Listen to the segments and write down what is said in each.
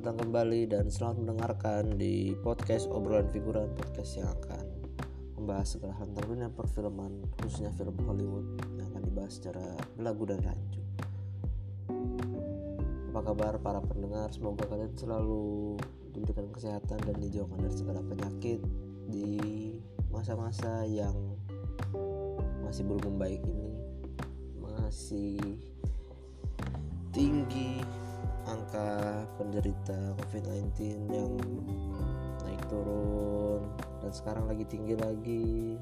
Datang kembali dan selamat mendengarkan di podcast obrolan figuran podcast yang akan membahas segala hal tentang dunia perfilman khususnya film Hollywood yang akan dibahas secara belagu dan rancu. Apa kabar para pendengar? Semoga kalian selalu diberikan kesehatan dan dijauhkan dari segala penyakit di masa-masa yang masih belum membaik ini masih tinggi angka penderita COVID-19 yang naik turun dan sekarang lagi tinggi lagi.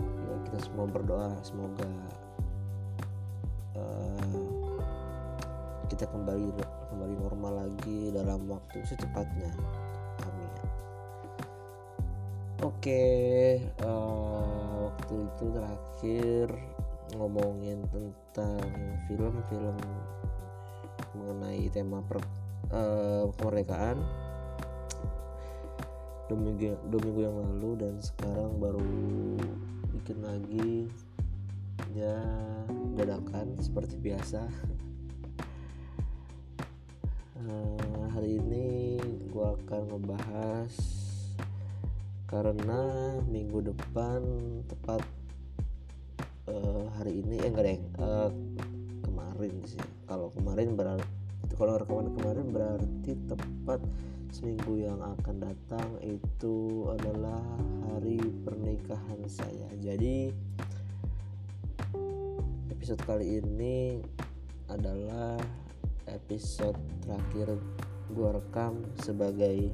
Ya kita semua berdoa semoga uh, kita kembali kembali normal lagi dalam waktu secepatnya. Amin. Oke uh, waktu itu terakhir ngomongin tentang film-film mengenai tema per, uh, kemerdekaan. Dua minggu, yang lalu dan sekarang baru bikin lagi. Ya dadakan seperti biasa. Uh, hari ini gue akan ngebahas karena minggu depan tepat uh, hari ini eh enggak deh uh, kemarin sih kalau kemarin berarti kalau rekaman kemarin berarti tepat seminggu yang akan datang itu adalah hari pernikahan saya. Jadi episode kali ini adalah episode terakhir gua rekam sebagai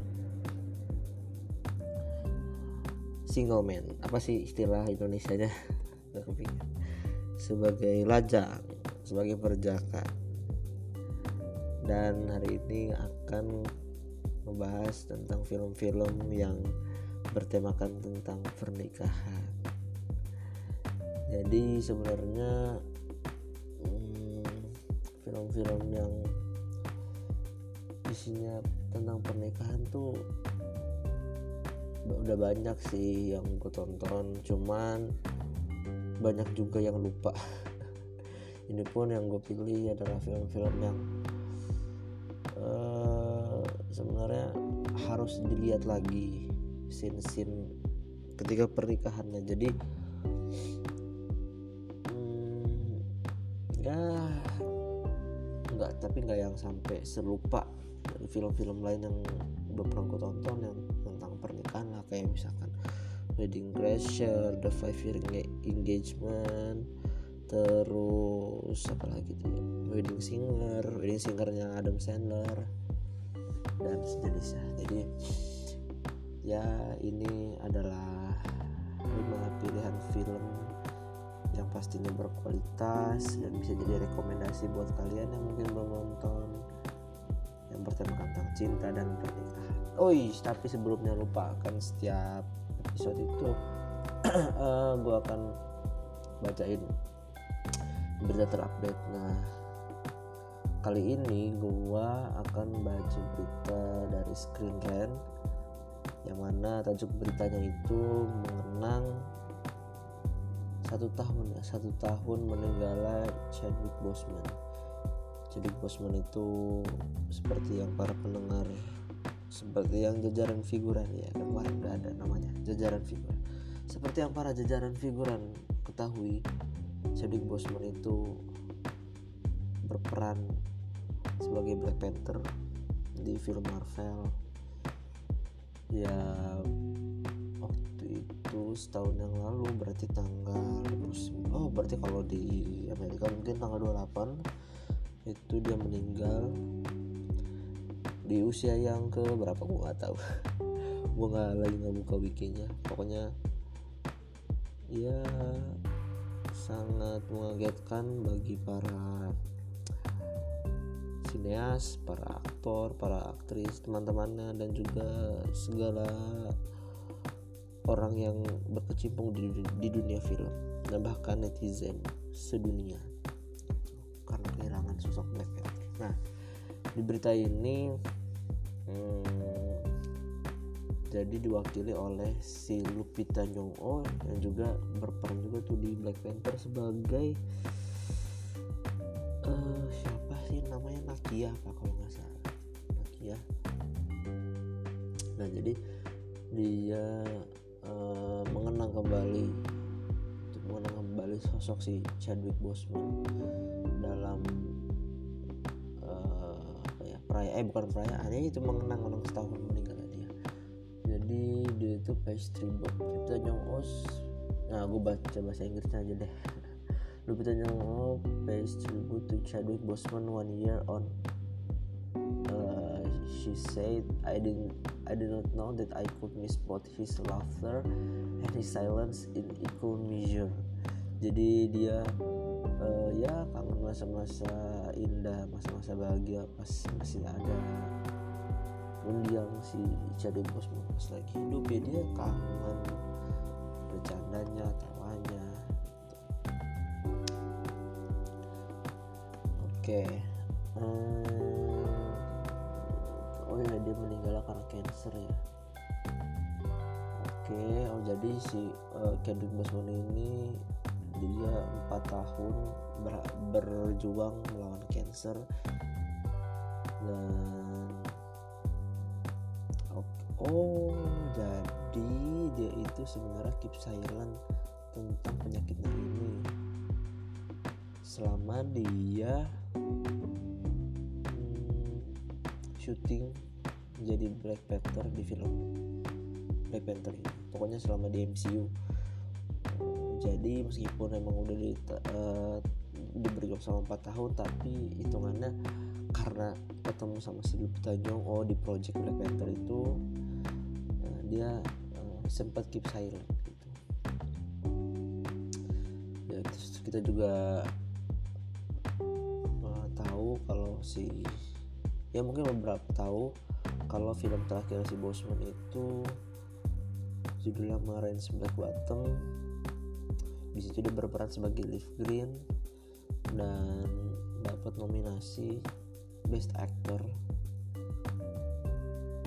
single man. Apa sih istilah Indonesia nya sebagai lajang sebagai perjaka dan hari ini akan membahas tentang film-film yang bertemakan tentang pernikahan. Jadi sebenarnya hmm, film-film hmm, yang isinya tentang pernikahan tuh udah banyak sih yang gue tonton. Cuman banyak juga yang lupa. Ini pun yang gue pilih adalah film-film yang sebenarnya harus dilihat lagi scene-scene ketika pernikahannya. Jadi hmm, ya nggak tapi nggak yang sampai selupa dari film-film lain yang udah pernah gue tonton yang tentang pernikahan lah. Kayak misalkan Wedding Crasher, The Five Year Engagement, terus apa lagi tuh ya? Wedding singer wedding singernya Adam Sandler dan sejenisnya. Jadi ya ini adalah lima pilihan film yang pastinya berkualitas dan bisa jadi rekomendasi buat kalian yang mungkin belum nonton. Yang bertemakan tentang cinta dan pernikahan. Oh tapi sebelumnya lupa kan setiap episode itu uh, eh, gue akan bacain berita terupdate. Nah kali ini gua akan baca berita dari Screen Rant yang mana tajuk beritanya itu mengenang satu tahun satu tahun meninggalnya Chadwick Boseman. Chadwick Boseman itu seperti yang para pendengar seperti yang jajaran figuran ya kemarin udah ada namanya jajaran figuran. Seperti yang para jajaran figuran ketahui Chadwick Boseman itu berperan sebagai Black Panther di film Marvel. Ya waktu itu setahun yang lalu berarti tanggal oh berarti kalau di Amerika mungkin tanggal 28 itu dia meninggal di usia yang ke berapa gue nggak tahu. Gue nggak lagi nggak buka wikinya. Pokoknya ya sangat mengagetkan bagi para sineas, para aktor, para aktris, teman-temannya dan juga segala orang yang berkecimpung di, di dunia film dan bahkan netizen sedunia karena kehilangan sosok Black Panther. Nah, di berita ini hmm, jadi diwakili oleh si Lupita Nyong'o yang juga berperan juga tuh di Black Panther sebagai uh, Nakia apa kalau nggak salah. Nakia ya nah jadi dia uh, mengenang kembali untuk mengenang kembali sosok si Chadwick Boseman dalam uh, apa ya perayaan eh bukan perayaan ya itu mengenang orang setahun meninggal dia. Jadi dia itu page tribute kita Jong Os. Nah gue baca bahasa Inggrisnya aja deh Lupita pays tribute to Chadwick Boseman one year on. Uh, she said I didn't I did not know that I could miss both his laughter and his silence in equal measure. Jadi dia uh, ya kangen masa-masa indah masa-masa bahagia pas masih ada. Mendiang si Chadwick Boseman pas lagi hidup ya dia kangen bercandanya tawanya oke hmm, oh ya dia meninggal karena cancer ya. Oke oh jadi si uh, Kendrick Boseman ini dia empat tahun ber, berjuang melawan cancer dan oh jadi dia itu sebenarnya keep silent tentang penyakitnya ini. Selama dia syuting jadi Black Panther di film. Black Panther ini. Pokoknya selama di MCU jadi meskipun emang udah di uh, diberi selama 4 tahun tapi hitungannya karena ketemu sama si Lupita Nyong'o oh di project Black Panther itu uh, dia uh, sempat keep silent gitu. Ya terus kita juga tahu kalau si ya mungkin beberapa tahu kalau film terakhir si Bosman itu judulnya Marines Black Bottom. Di situ dia berperan sebagai Liv Green dan dapat nominasi Best Actor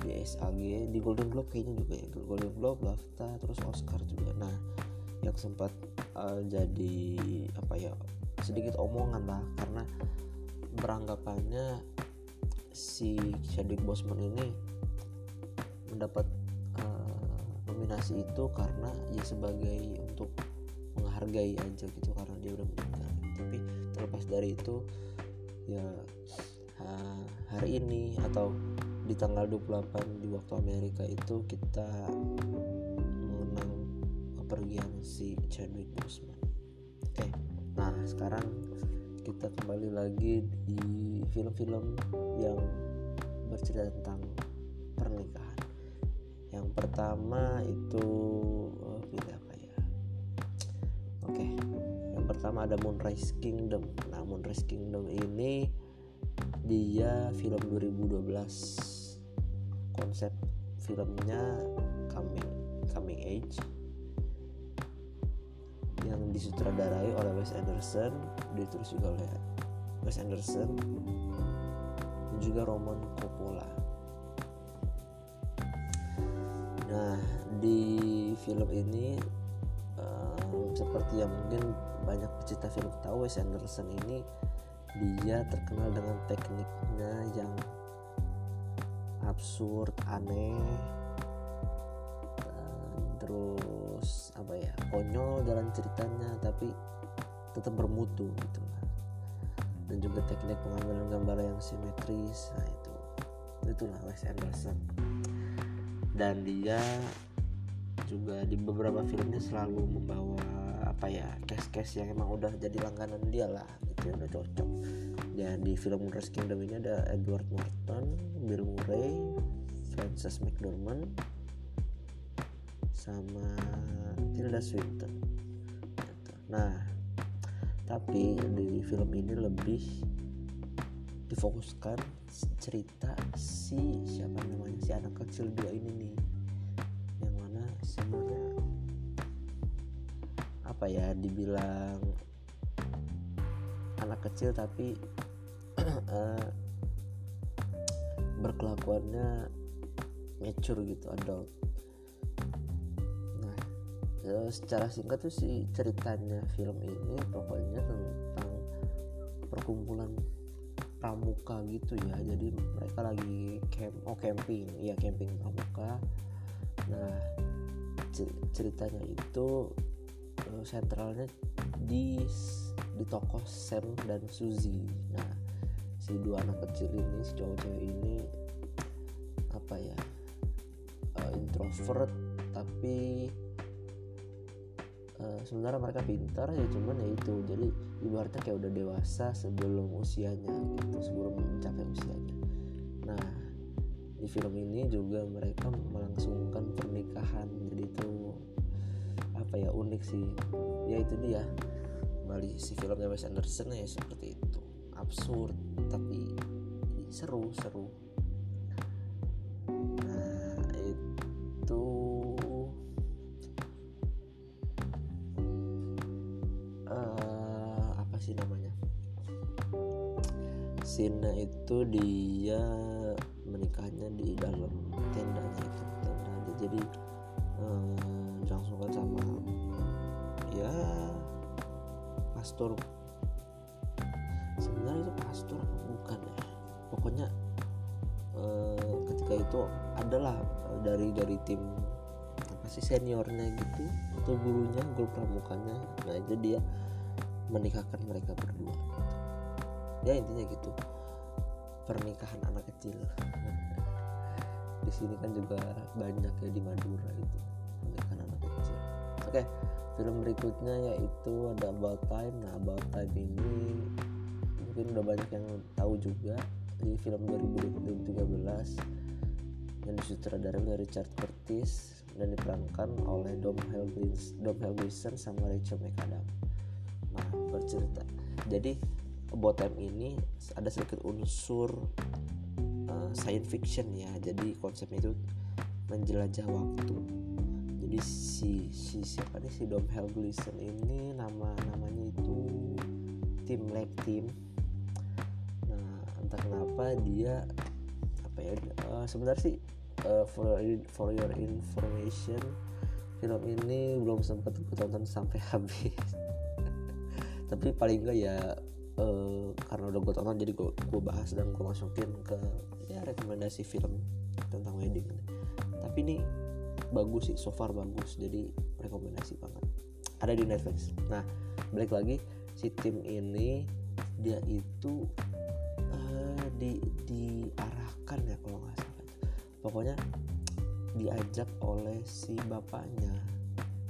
di SAG di Golden Globe kayaknya juga ya. Golden Globe BAFTA terus Oscar juga. Nah yang sempat uh, jadi apa ya sedikit omongan lah. Karena beranggapannya si Chadwick Boseman ini mendapat uh, nominasi itu karena ya sebagai untuk menghargai aja gitu karena dia udah meninggal. Tapi terlepas dari itu ya uh, hari ini atau di tanggal 28 di waktu Amerika itu kita mengenang kepergian si Chadwick Boseman. Oke nah sekarang kita kembali lagi di film-film yang bercerita tentang pernikahan. Yang pertama itu oh, pilih apa ya? Oke, yang pertama ada Moonrise Kingdom. Nah, Moonrise Kingdom ini dia film 2012. Konsep filmnya coming coming age yang disutradarai oleh Wes Anderson ditulis juga oleh Wes Anderson dan juga Roman Coppola. Nah di film ini um, seperti yang mungkin banyak pecinta film tahu Wes Anderson ini dia terkenal dengan tekniknya yang absurd aneh terus apa ya konyol jalan ceritanya tapi tetap bermutu gitu lah. Dan juga teknik pengambilan gambar yang simetris nah itu itulah Wes Anderson. Dan dia juga di beberapa filmnya selalu membawa apa ya case-case yang emang udah jadi langganan dia lah gitu ya udah cocok. Ya di film Moonrise Kingdom ini ada Edward Norton, Bill Murray, Frances McDormand, sama Tilda Swinton. Gitu. nah tapi di film ini lebih difokuskan cerita si siapa namanya si anak kecil dua ini nih. Yang mana sebenarnya apa ya dibilang anak kecil tapi uh, berkelakuannya mature gitu adult secara singkat tuh si ceritanya film ini pokoknya tentang perkumpulan pramuka gitu ya. Jadi mereka lagi camp oh camping. Iya camping pramuka. Nah ceritanya itu uh, sentralnya di di toko Sam dan Suzy. Nah si dua anak kecil ini si cowok cewek ini apa ya uh, introvert tapi uh, sebenarnya mereka pintar ya cuman ya itu. Jadi ibaratnya kayak udah dewasa sebelum usianya gitu sebelum mencapai usianya. Nah di film ini juga mereka melangsungkan pernikahan. Jadi itu apa ya unik sih. Ya itu dia. Kembali si filmnya Wes Anderson ya seperti itu. Absurd tapi seru seru itu dia menikahnya di dalam tendanya itu tenda jadi uh, dilangsungkan sama ya pastor. Sebenarnya itu pastor apa bukan ya? Pokoknya uh, ketika itu adalah dari dari tim apa sih seniornya gitu atau gurunya guru pramukanya. Nah itu dia menikahkan mereka berdua. Ya intinya gitu pernikahan anak kecil. Di sini kan juga banyak ya di Madura itu pernikahan anak kecil. Oke film berikutnya yaitu ada About Time. Nah About Time ini mungkin udah banyak yang tahu juga. Di film 2013 yang disutradarai oleh Richard Curtis dan diperankan oleh Dom Helgris, Dom Helgison sama Rachel McAdams. Nah bercerita. Jadi Time ini ada sedikit unsur uh, science fiction ya. Jadi konsepnya itu menjelajah waktu. Jadi si si siapa nih? Si Dom Helgleason ini nama namanya itu Tim Lake Tim nah entah kenapa dia apa ya uh, sebenarnya sih uh, for for your information film ini belum sempat gue tonton sampai habis. Tapi paling enggak ya uh, karena udah gue tonton jadi gue, gue bahas dan gue masukin ke ya rekomendasi film tentang wedding. Tapi ini bagus sih so far bagus jadi rekomendasi banget. Ada di Netflix. Nah balik lagi si tim ini dia itu uh, di diarahkan ya kalau nggak salah. Pokoknya diajak oleh si bapaknya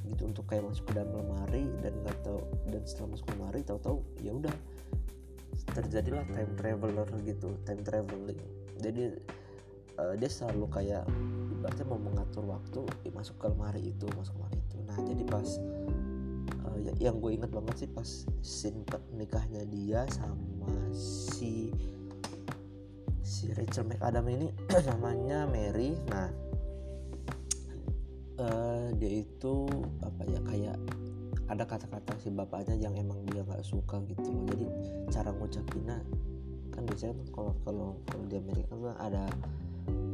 gitu untuk kayak masuk ke dalam lemari dan nggak tahu dan setelah masuk ke lemari tahu-tahu ya udah terjadilah time traveler gitu time traveling. Jadi uh, dia selalu kayak ibaratnya mau mengatur waktu ya masuk ke lemari itu masuk ke lemari itu. Nah jadi pas uh, ya, yang gue inget banget sih pas scene nikahnya dia sama si si Rachel McAdam ini namanya Mary. Nah uh, dia itu apa ya kayak ada kata-kata si bapaknya yang emang dia nggak suka gitu loh. Jadi cara ngucapinnya kan biasanya kalau kalau kalau di Amerika kan ada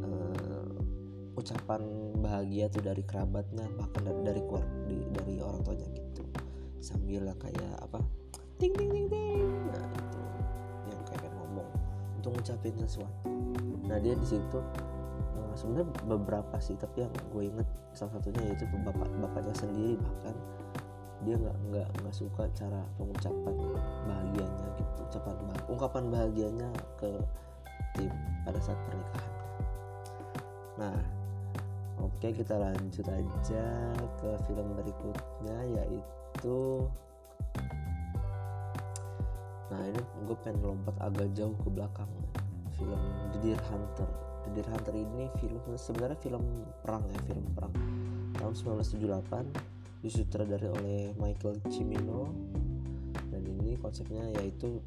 uh, ucapan bahagia tuh dari kerabatnya bahkan dari dari dari, dari orang tuanya gitu. Sambil kayak apa ting ting ting ting. Nah itu yang kayak ngomong untuk ngucapin sesuatu. Nah dia di situ uh, sebenarnya beberapa sih tapi yang gue inget salah satunya yaitu bapak bapaknya sendiri bahkan dia nggak nggak nggak suka cara pengucapan bahagianya gitu ucapan bah ungkapan bahagianya ke tim pada saat pernikahan. Nah oke kita lanjut aja ke film berikutnya yaitu nah ini gue pengen lompat agak jauh ke belakang. Film The Deer Hunter. The Deer Hunter ini film sebenarnya film perang ya film perang. Tahun 1978 disutradari oleh Michael Cimino. Dan ini konsepnya yaitu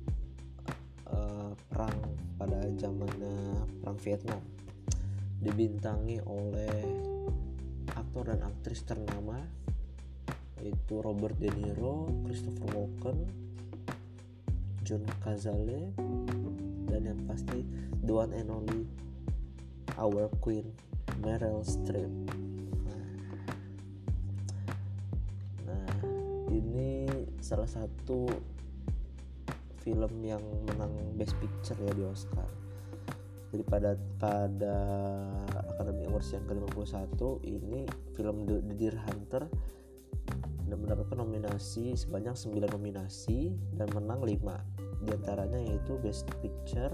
uh, perang pada zamannya perang Vietnam. Dibintangi oleh aktor dan aktris ternama yaitu Robert De Niro, Christopher Walken, John Cazale dan yang pasti the one and only our queen Meryl Streep salah satu film yang menang Best Picture ya di Oscar. Jadi pada pada Academy Awards yang ke-51 ini film The, Deer Hunter mendapatkan nominasi sebanyak 9 nominasi dan menang 5 di antaranya yaitu Best Picture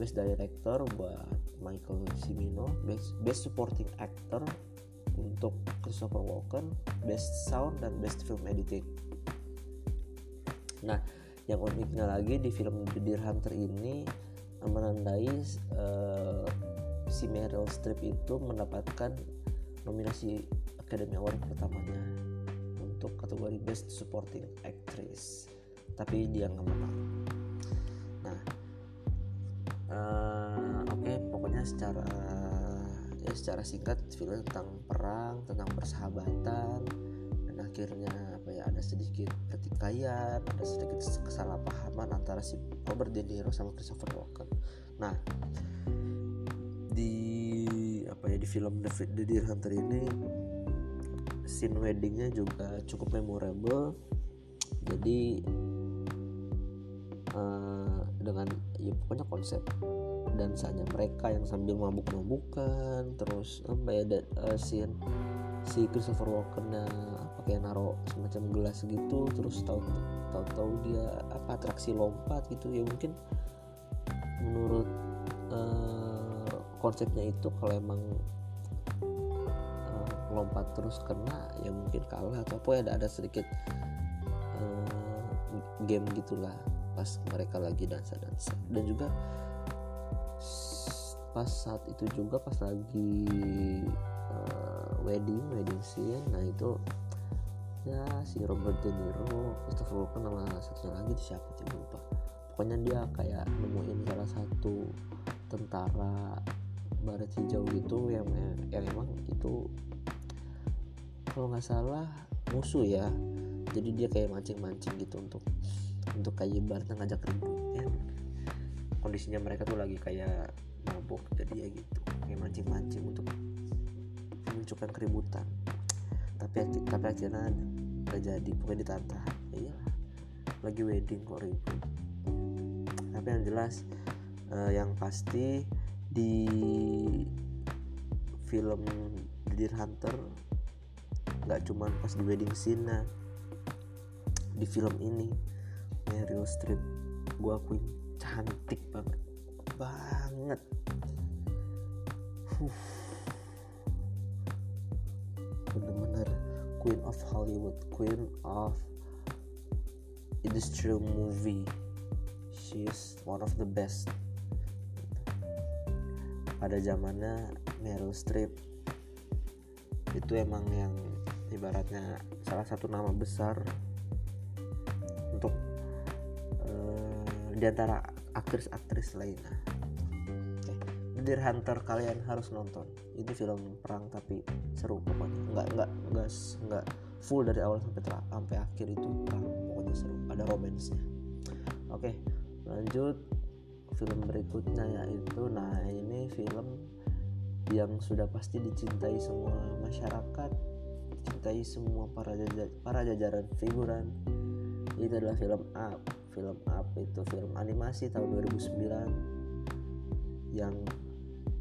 Best Director buat Michael Cimino Best, Best Supporting Actor untuk Christopher Walken Best Sound dan Best Film Editing nah yang uniknya lagi di film The Deer Hunter ini menandai uh, si Meryl Streep itu mendapatkan nominasi Academy Award pertamanya untuk kategori Best Supporting Actress. Tapi dia nggak menang. Nah uh, oke okay, pokoknya secara ya secara singkat film tentang perang tentang persahabatan dan akhirnya ya ada sedikit pertikaian ada sedikit kesalahpahaman antara si Robert De Niro sama Christopher Walken. Nah di apa ya di film The, Deer Hunter ini scene weddingnya juga cukup memorable. Jadi uh, dengan ya pokoknya konsep dansanya mereka yang sambil mabuk-mabukan terus apa ya uh, scene si Christopher Walken pakai naro semacam gelas gitu terus tahu tahu tahu dia apa atraksi lompat gitu. Ya mungkin menurut uh, konsepnya itu kalau emang uh, lompat terus kena ya mungkin kalah atau apa ya ada ada sedikit uh, game gitulah pas mereka lagi dansa dansa dan juga pas saat itu juga pas lagi uh, wedding wedding scene. Nah itu ya si Robert De Niro Christopher Walken sama satunya lagi siapa sih? Lupa. Pokoknya dia kayak nemuin salah satu tentara baret hijau gitu yang yang emang itu kalau nggak salah musuh ya. Jadi dia kayak mancing-mancing gitu untuk untuk kayak ibaratnya ngajak ribut ya kondisinya mereka tuh lagi kayak mabuk jadi ya gitu. Kayak mancing-mancing untuk menunjukkan keributan. Tapi tapi akhirnya nggak jadi pokoknya ditantang iya lagi wedding kok ribut. Tapi yang jelas uh, yang pasti di film Deer Hunter nggak cuma pas di wedding scene nah di film ini Meryl Streep gue akuin cantik banget. Banget bener-bener Queen of Hollywood Queen of industrial movie she's one of the best pada zamannya Meryl Streep itu emang yang ibaratnya salah satu nama besar untuk uh, di antara aktris-aktris lainnya. Deer Hunter kalian harus nonton. Itu film perang tapi seru pokoknya. Nggak nggak nggak nggak full dari awal sampai ter sampai akhir itu perang pokoknya seru. Ada romansnya oke lanjut. Film berikutnya yaitu nah ini film yang sudah pasti dicintai semua masyarakat dicintai semua para jajar, para jajaran figuran. Itu adalah film Up. Film Up itu film animasi tahun 2009 yang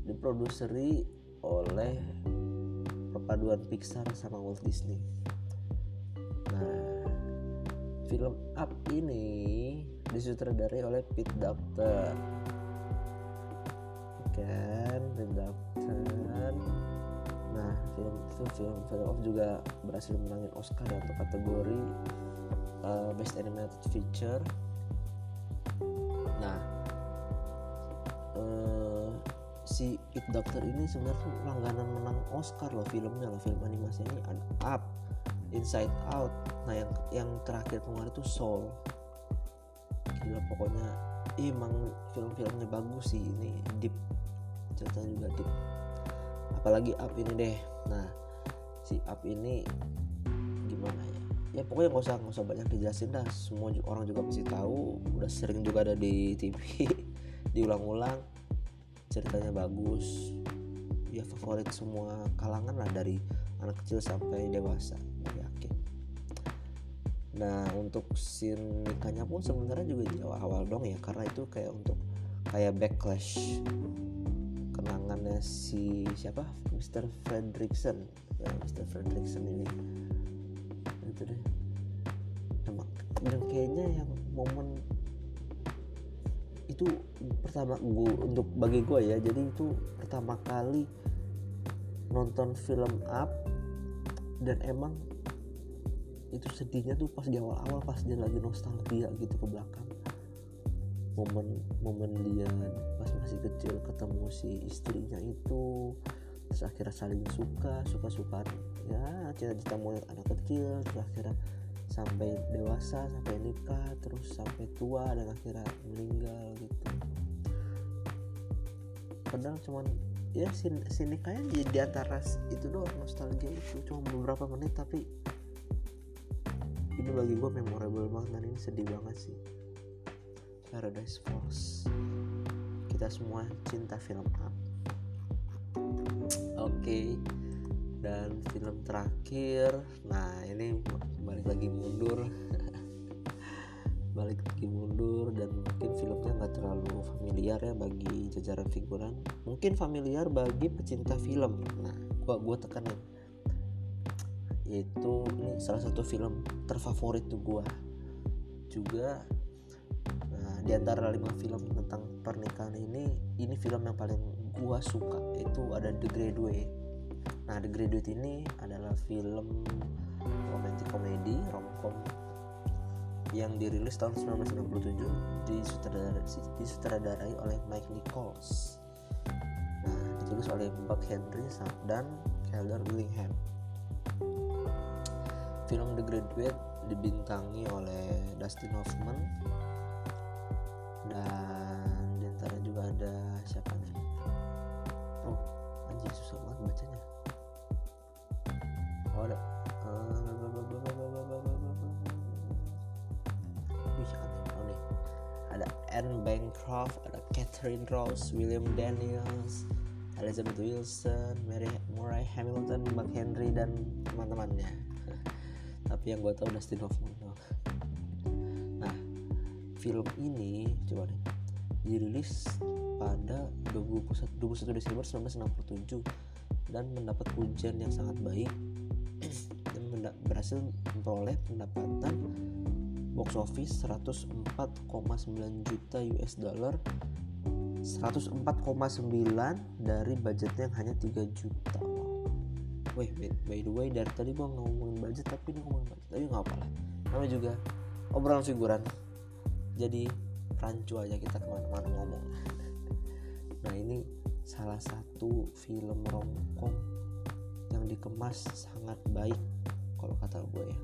diproduseri oleh perpaduan Pixar sama Walt Disney. Nah film Up ini disutradarai oleh Pete Docter kan Pete Docter nah film itu film Off juga berhasil menangin Oscar untuk kategori uh, Best Animated Feature. Nah si Pete Docter ini sebenarnya langganan menang Oscar loh filmnya loh film animasi ini. Ada Up Inside Out. Nah yang yang terakhir kemarin itu Soul. Gila pokoknya emang film-filmnya bagus sih ini deep. Ceritanya juga deep. Apalagi up ini deh. Nah si up ini gimana ya? Ya pokoknya nggak usah nggak usah banyak dijelasin dah. Semua orang juga pasti tahu. Udah sering juga ada di TV diulang-ulang ceritanya bagus ya favorit semua kalangan lah dari anak kecil sampai dewasa yakin nah untuk scene nikahnya pun sebenarnya juga di awal-awal dong ya karena itu kayak untuk kayak backlash kenangannya si siapa Mr. Fredrickson ya Mr. Fredrickson ini itu deh dan kayaknya yang momen itu pertama gue untuk bagi gue ya jadi itu pertama kali nonton film up dan emang itu sedihnya tuh pas di awal-awal pas dia lagi nostalgia gitu ke belakang. Momen momen dia pas masih kecil ketemu si istrinya itu terus akhirnya saling suka suka suka ya cita-cita mau anak kecil terus akhirnya sampai dewasa sampai nikah terus sampai tua dan akhirnya meninggal gitu. Padahal cuman ya sin, sin nikahnya di, antara itu doang nostalgia itu. Cuma beberapa menit tapi ini bagi gue memorable banget dan ini sedih banget sih. Paradise Falls kita semua cinta film up oke. okay dan film terakhir nah ini balik lagi mundur. Balik lagi mundur dan mungkin filmnya nggak terlalu familiar ya bagi jajaran figuran. Mungkin familiar bagi pecinta film. Nah gua gua tekanin yaitu ini salah satu film terfavorit tuh gua. Juga nah di antara lima film tentang pernikahan ini ini film yang paling gua suka itu ada The Graduate Nah, The Graduate ini adalah film romantic komedi romcom yang dirilis tahun 1997 disutradarai, disutradarai oleh Mike Nichols. Nah, ditulis oleh Buck Henry dan Kelder Willingham. Film The Graduate dibintangi oleh Dustin Hoffman dan Catherine Rose William Daniels Elizabeth Wilson Mary Murray Hamilton Mark Henry dan teman-temannya. Tapi yang gue tahu Dustin Hoffman nah film ini coba nih dirilis pada 21, 21 Desember 1967 dan mendapat pujian yang sangat baik dan berhasil memperoleh pendapatan box office 104,9 juta US dollar 104,9 dari budgetnya yang hanya 3 juta. Wih, by the way dari tadi gua ngomongin budget tapi ini ngomongin budget. Tapi nggak apa lah namanya juga obrolan figuran. Jadi rancu aja kita ke mana-mana ngomong. Nah ini salah satu film romcom yang dikemas sangat baik kalau kata gue ya.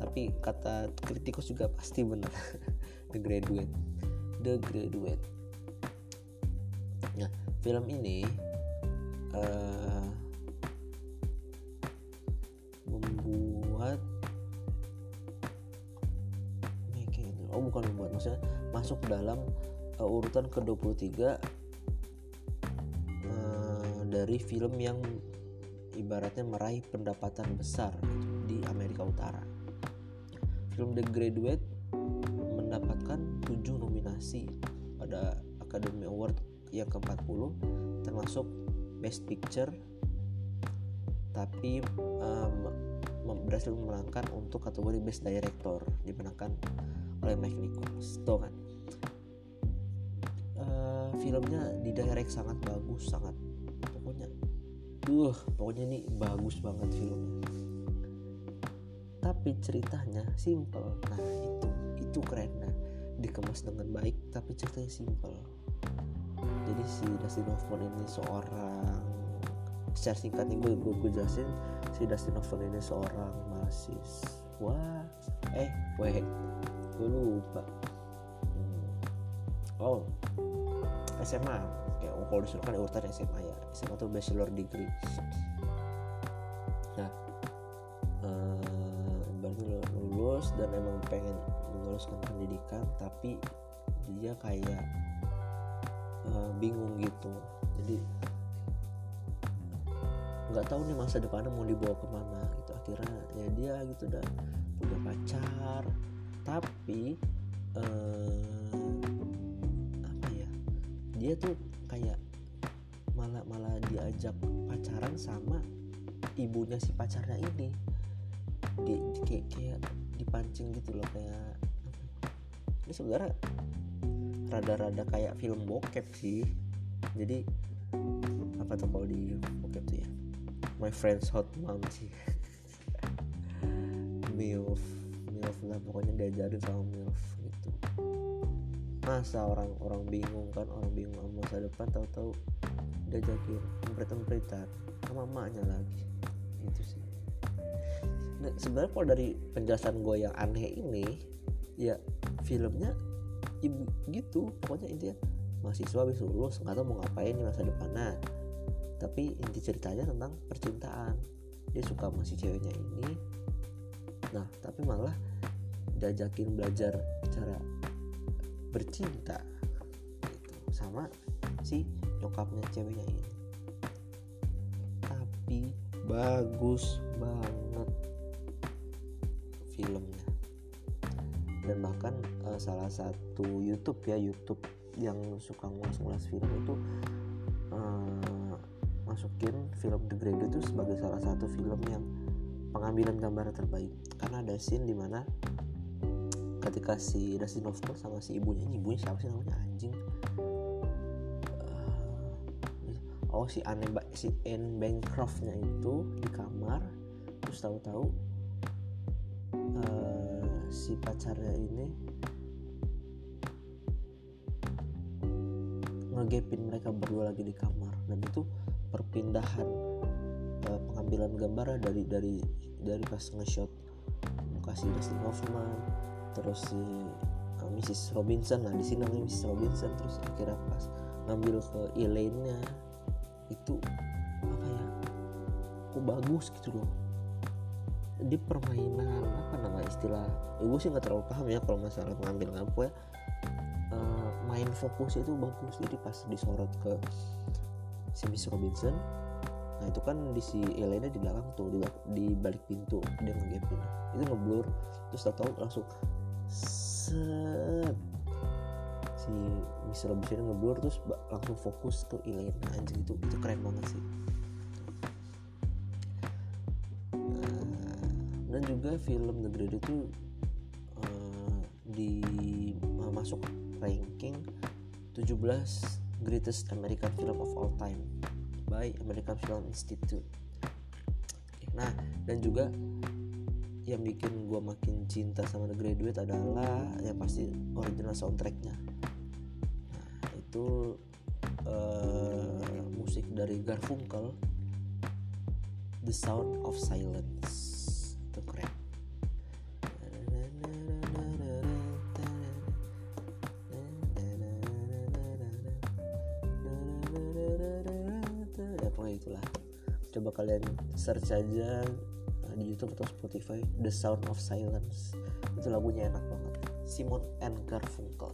Tapi kata kritikus juga pasti benar. The Graduate. The Graduate film ini uh, membuat oh bukan membuat maksudnya masuk dalam uh, urutan ke-23 dari film yang ibaratnya meraih pendapatan besar di Amerika Utara. Film The Graduate yang ke-40 termasuk Best Picture. Tapi um, berhasil memenangkan untuk kategori Best Director dimenangkan oleh Mike Nichols. Tuh kan? Uh, filmnya didirect sangat bagus sangat duh pokoknya ini bagus banget filmnya. Tapi ceritanya simple. Nah itu itu keren. Nah dikemas dengan baik tapi ceritanya simple jadi si Dustin Hoffman ini seorang secara singkatnya gue, gue, gue jelasin si Dustin Hoffman ini seorang mahasiswa eh wait gue lupa. Oh SMA ya oh, kalau disuruh kan urutan SMA ya. SMA tuh bachelor degree. Nah uh, baru lulus dan emang pengen meneruskan pendidikan tapi dia kayak uh, bingung gitu. Jadi nggak tahu nih masa depannya mau dibawa ke mana gitu. Akhirnya ya dia gitu dah punya pacar. Tapi eh, apa ya dia tuh kayak malah malah diajak pacaran sama ibunya si pacarnya ini. Di kayak, kayak dipancing gitu loh kayak ini sebenarnya rada-rada kayak film bokep sih. Jadi apa tuh kalau di bokep tuh ya? My friend's hot mom sih. Milf milf lah pokoknya diajarin sama milf gitu. Masa orang orang bingung kan orang bingung sama masa depan tahu-tahu diajakin empret-empretan sama emaknya lagi. Itu sih. Nah, sebenarnya kalau dari penjelasan gue yang aneh ini ya filmnya ibu gitu. Pokoknya intinya mahasiswa habis lulus nggak tahu mau ngapain di masa depannya. Tapi inti ceritanya tentang percintaan. Dia suka sama si ceweknya ini. Nah tapi malah diajakin belajar cara bercinta. Gitu. Sama si nyokapnya ceweknya ini. Tapi bagus banget filmnya dan bahkan uh, salah satu YouTube ya YouTube yang suka ngulas-ngulas film itu uh, masukin film The Graduate itu sebagai salah satu film yang pengambilan gambar terbaik. Karena ada scene di mana ketika si Dustin Hoffman sama si ibunya ini ibunya siapa sih namanya? Anjing. Uh, oh si Anne si Anne Bancroftnya itu di kamar terus tahu-tahu si pacarnya ini ngegepin mereka berdua lagi di kamar dan itu perpindahan uh, pengambilan gambar dari dari dari pas nge-shot kasih Dustin Hoffman terus si uh, Mrs. Robinson nah di sini Mrs. Robinson terus akhirnya pas ngambil ke Elaine-nya itu apa ya kok bagus gitu loh di permainan apa nama istilah? Gue sih nggak terlalu paham ya kalau masalah mengambil ngampu ya. Uh, main fokus itu bagus. Jadi pas disorot ke si Miss Robinson nah itu kan di si Elena di belakang tuh di, di balik pintu dia ngegapin itu ngeblur terus tau langsung set. Si Miss Robinson ngeblur terus langsung fokus ke Elena anjing. Itu itu keren banget sih juga film The Great itu uh, di uh, masuk ranking 17 greatest American film of all time by American Film Institute. Nah, dan juga yang bikin gue makin cinta sama The Graduate adalah ya pasti original soundtracknya. Nah, itu uh, musik dari Garfunkel, The Sound of Silence kalian search aja di YouTube atau Spotify The Sound of Silence. Itu lagunya enak banget. Simon and Garfunkel.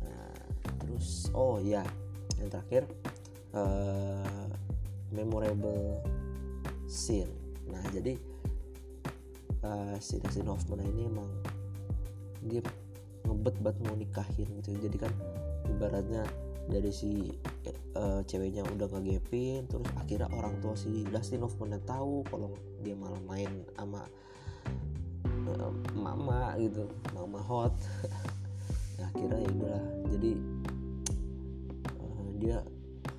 Nah, terus oh ya yang terakhir uh, memorable scene. Nah jadi uh, Dustin Hoffman ini emang dia ngebet banget mau nikahin gitu. Jadi kan ibaratnya dari si uh, ceweknya udah ngegepin terus akhirnya orang tua si Dustin Hoffman tahu kalau dia malah main sama uh, mama gitu mama hot. Ya akhirnya ya udahlah. Jadi uh, dia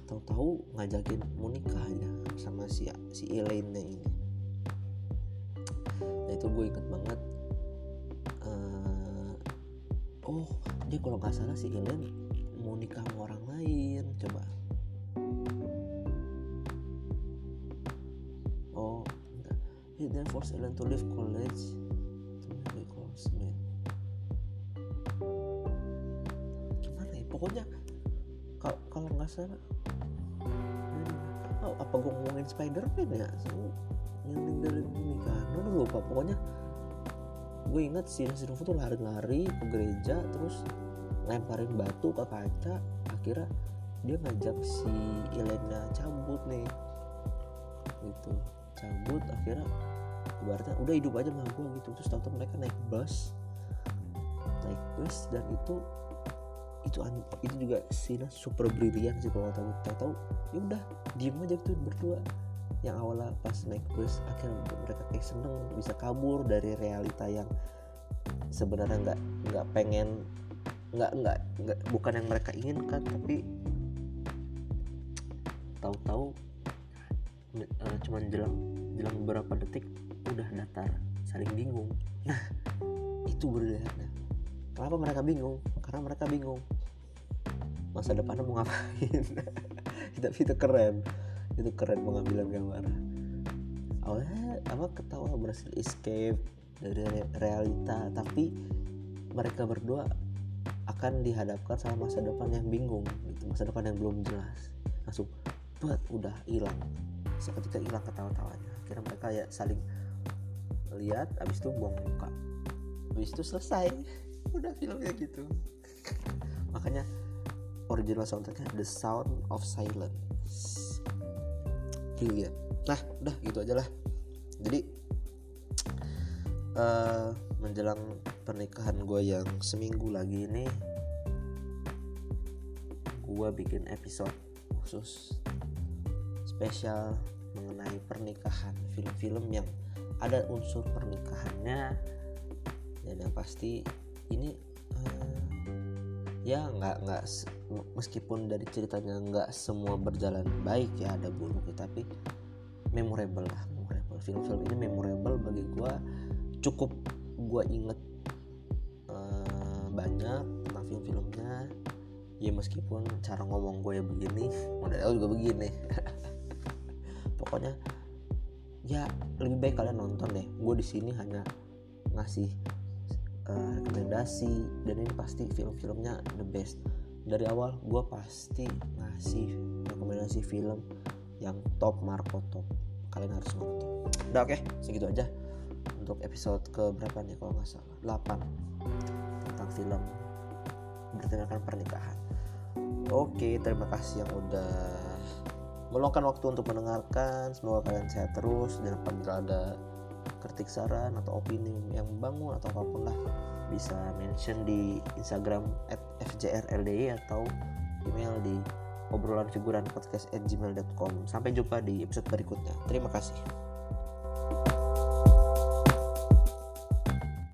tahu-tahu ngajakin mau nikah aja sama si si Elaine ini. Nah itu gue inget banget oh dia kalau nggak salah si Elaine coba. Oh he then forced Ellen to leave college. To marry Goldsmith gimana ya? Pokoknya kalau nggak salah. Oh, apa gue ngomongin Spider-Man ya? Yang ninggalin nikahan udah lupa. Pokoknya gue inget si Resident tuh lari-lari ke gereja terus lemparin batu ke kaca. Akhirnya dia ngajak si Elena cabut nih. Gitu. Cabut akhirnya ibaratnya udah hidup aja sama gue gitu. Terus tahu mereka naik bus. Naik bus dan itu itu itu juga Sina super brilian sih kalau tahu tahu ya udah diem aja tuh berdua. Yang awalnya pas naik bus akhirnya mereka kayak seneng bisa kabur dari realita yang sebenarnya nggak nggak pengen nggak nggak nggak bukan yang mereka inginkan tapi tahu-tahu uh, cuman jelang jelang beberapa detik udah datar saling bingung. Nah itu berbeda kenapa mereka bingung? Karena mereka bingung. Masa depannya mau ngapain? Tapi itu keren. Itu keren pengambilan gambar. Awalnya apa ketawa berhasil escape dari realita. Tapi mereka berdua akan dihadapkan sama masa depan yang bingung gitu. Masa depan yang belum jelas. Langsung buat udah hilang. Seketika hilang ketawa-tawanya. Akhirnya mereka ya saling lihat abis itu buang muka. Abis itu selesai. Udah filmnya gitu. Makanya original soundtracknya The Sound of Silence. Brilliant. Nah udah gitu aja lah. Jadi uh, menjelang pernikahan gue yang seminggu lagi ini gue bikin episode khusus spesial mengenai pernikahan. Film-film yang ada unsur pernikahannya dan yang pasti ini uh, ya nggak nggak meskipun dari ceritanya nggak semua berjalan baik ya ada buruk tapi memorable lah memorable. Film-film ini memorable bagi gue cukup gue inget uh, banyak tentang film-filmnya. Ya meskipun cara ngomong gue ya begini model juga begini pokoknya ya lebih baik kalian nonton deh. Gue di sini hanya ngasih uh, rekomendasi dan ini pasti film-filmnya the best. Dari awal gue pasti ngasih rekomendasi film yang top Marco top. Kalian harus nonton. Udah oke. Okay, segitu aja untuk episode ke berapa nih kalau nggak salah? 8 tentang film bertemakan pernikahan. Oke terima kasih yang udah meluangkan waktu untuk mendengarkan semoga kalian sehat terus dan apabila ada kritik saran atau opini yang bangun atau apa pun lah bisa mention di Instagram fjrldi atau email di obrolan figuran podcast at gmail.com sampai jumpa di episode berikutnya. Terima kasih